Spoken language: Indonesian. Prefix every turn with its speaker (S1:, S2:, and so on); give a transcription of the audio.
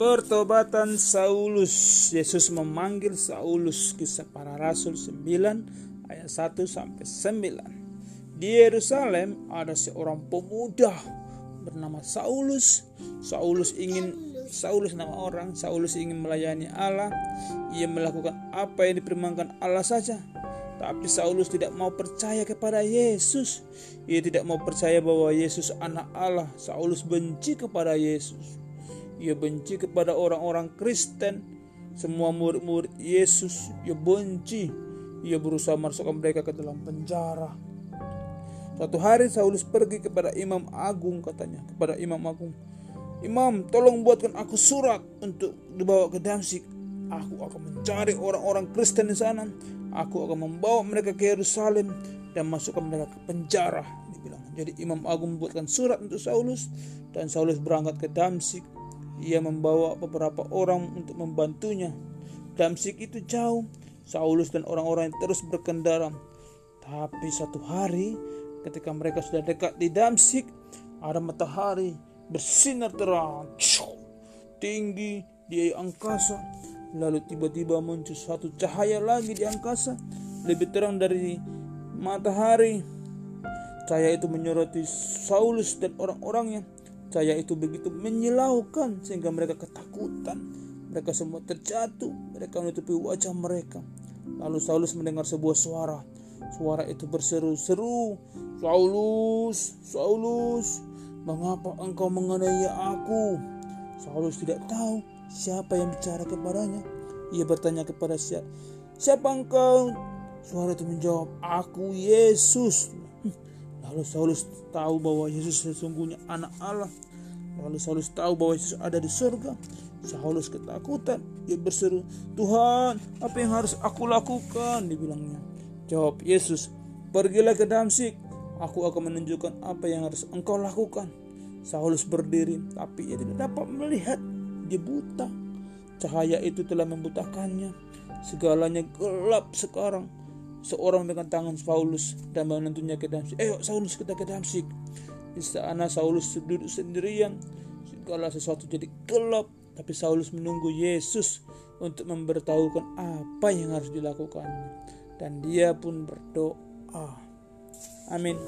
S1: pertobatan Saulus. Yesus memanggil Saulus kisah para rasul 9 ayat 1 sampai 9. Di Yerusalem ada seorang pemuda bernama Saulus. Saulus ingin Saulus nama orang, Saulus ingin melayani Allah. Ia melakukan apa yang dipermankan Allah saja. Tapi Saulus tidak mau percaya kepada Yesus. Ia tidak mau percaya bahwa Yesus anak Allah. Saulus benci kepada Yesus. Ia benci kepada orang-orang Kristen, semua murid-murid Yesus. Ia benci. Ia berusaha masukkan mereka ke dalam penjara. Suatu hari Saulus pergi kepada Imam Agung katanya, kepada Imam Agung. Imam, tolong buatkan aku surat untuk dibawa ke Damsik. Aku akan mencari orang-orang Kristen di sana. Aku akan membawa mereka ke Yerusalem dan masukkan mereka ke penjara. Dibilang. Jadi Imam Agung membuatkan surat untuk Saulus dan Saulus berangkat ke Damsik. Ia membawa beberapa orang untuk membantunya. Damsik itu jauh. Saulus dan orang-orang terus berkendara. Tapi satu hari ketika mereka sudah dekat di Damsik, ada matahari bersinar terang, tinggi di angkasa. Lalu tiba-tiba muncul satu cahaya lagi di angkasa, lebih terang dari matahari. Cahaya itu menyoroti Saulus dan orang-orangnya. Cahaya itu begitu menyilaukan sehingga mereka ketakutan. Mereka semua terjatuh, mereka menutupi wajah mereka. Lalu Saulus mendengar sebuah suara. Suara itu berseru-seru, "Saulus, Saulus, mengapa engkau menganiaya aku?" Saulus tidak tahu siapa yang bicara kepadanya. Ia bertanya kepada siapa, "Siapa engkau?" Suara itu menjawab, "Aku Yesus." Lalu Saulus tahu bahwa Yesus sesungguhnya anak Allah. Lalu Saulus tahu bahwa Yesus ada di surga. Saulus ketakutan. Ia berseru, Tuhan, apa yang harus aku lakukan? Dibilangnya. Jawab Yesus, pergilah ke Damsik. Aku akan menunjukkan apa yang harus engkau lakukan. Saulus berdiri, tapi ia tidak dapat melihat. Dia buta. Cahaya itu telah membutakannya. Segalanya gelap sekarang. Seorang memegang tangan Saulus dan menuntunnya ke Damsik. Eh, Saulus kita ke Damsik. Di sana Saulus duduk sendirian. Segala sesuatu jadi gelap. Tapi Saulus menunggu Yesus untuk memberitahukan apa yang harus dilakukan. Dan dia pun berdoa. Amin.